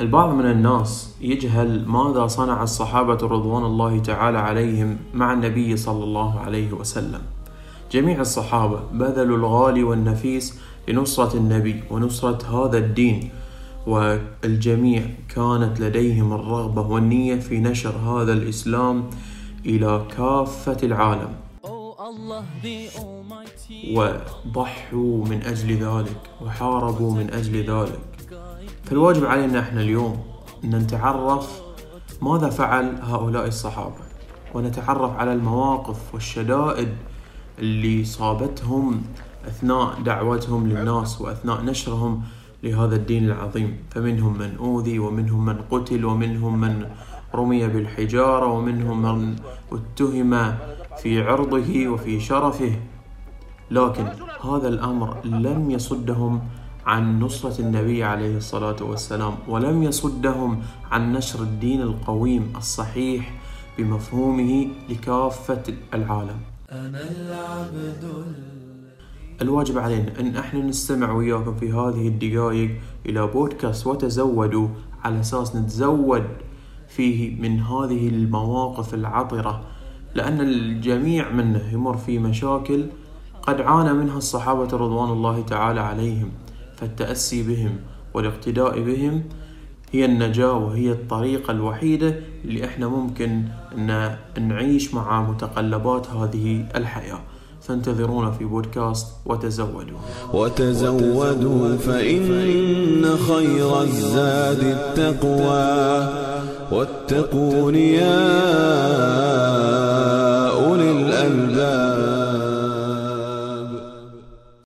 البعض من الناس يجهل ماذا صنع الصحابة رضوان الله تعالى عليهم مع النبي صلى الله عليه وسلم. جميع الصحابة بذلوا الغالي والنفيس لنصرة النبي ونصرة هذا الدين والجميع كانت لديهم الرغبة والنية في نشر هذا الإسلام إلى كافة العالم. وضحوا من أجل ذلك وحاربوا من أجل ذلك. فالواجب علينا إحنا اليوم أن نتعرف ماذا فعل هؤلاء الصحابة ونتعرف على المواقف والشدائد اللي صابتهم أثناء دعوتهم للناس وأثناء نشرهم لهذا الدين العظيم. فمنهم من أوذي ومنهم من قتل ومنهم من رمي بالحجارة ومنهم من اتهم في عرضه وفي شرفه. لكن هذا الأمر لم يصدهم عن نصرة النبي عليه الصلاة والسلام ولم يصدهم عن نشر الدين القويم الصحيح بمفهومه لكافة العالم. أنا العبد الواجب علينا أن إحنا نستمع وياكم في هذه الدقائق إلى بودكاست وتزودوا على أساس نتزود فيه من هذه المواقف العطرة لأن الجميع منا يمر في مشاكل قد عانى منها الصحابة رضوان الله تعالى عليهم. فالتأسي بهم والاقتداء بهم هي النجاة وهي الطريقة الوحيدة اللي إحنا ممكن أن نعيش مع متقلبات هذه الحياة. فانتظرونا في بودكاست وتزودوا. وتزودوا فإن خير الزاد التقوى. واتقون يا أولي الألباب.